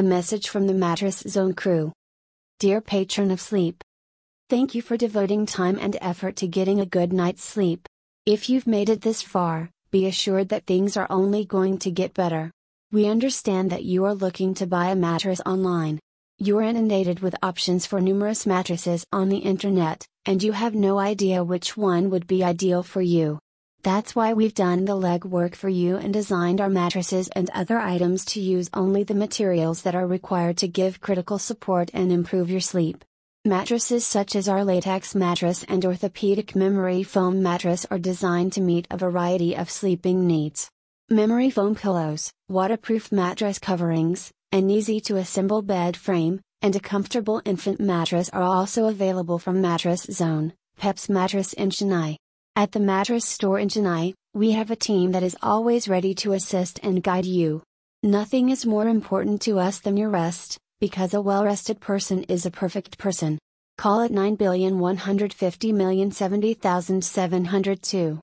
A message from the Mattress Zone crew. Dear patron of sleep, thank you for devoting time and effort to getting a good night's sleep. If you've made it this far, be assured that things are only going to get better. We understand that you are looking to buy a mattress online. You're inundated with options for numerous mattresses on the internet, and you have no idea which one would be ideal for you. That's why we've done the legwork for you and designed our mattresses and other items to use only the materials that are required to give critical support and improve your sleep. Mattresses such as our latex mattress and orthopedic memory foam mattress are designed to meet a variety of sleeping needs. Memory foam pillows, waterproof mattress coverings, an easy to assemble bed frame, and a comfortable infant mattress are also available from Mattress Zone, Peps Mattress in Chennai. At the mattress store in Chennai, we have a team that is always ready to assist and guide you. Nothing is more important to us than your rest, because a well rested person is a perfect person. Call at 9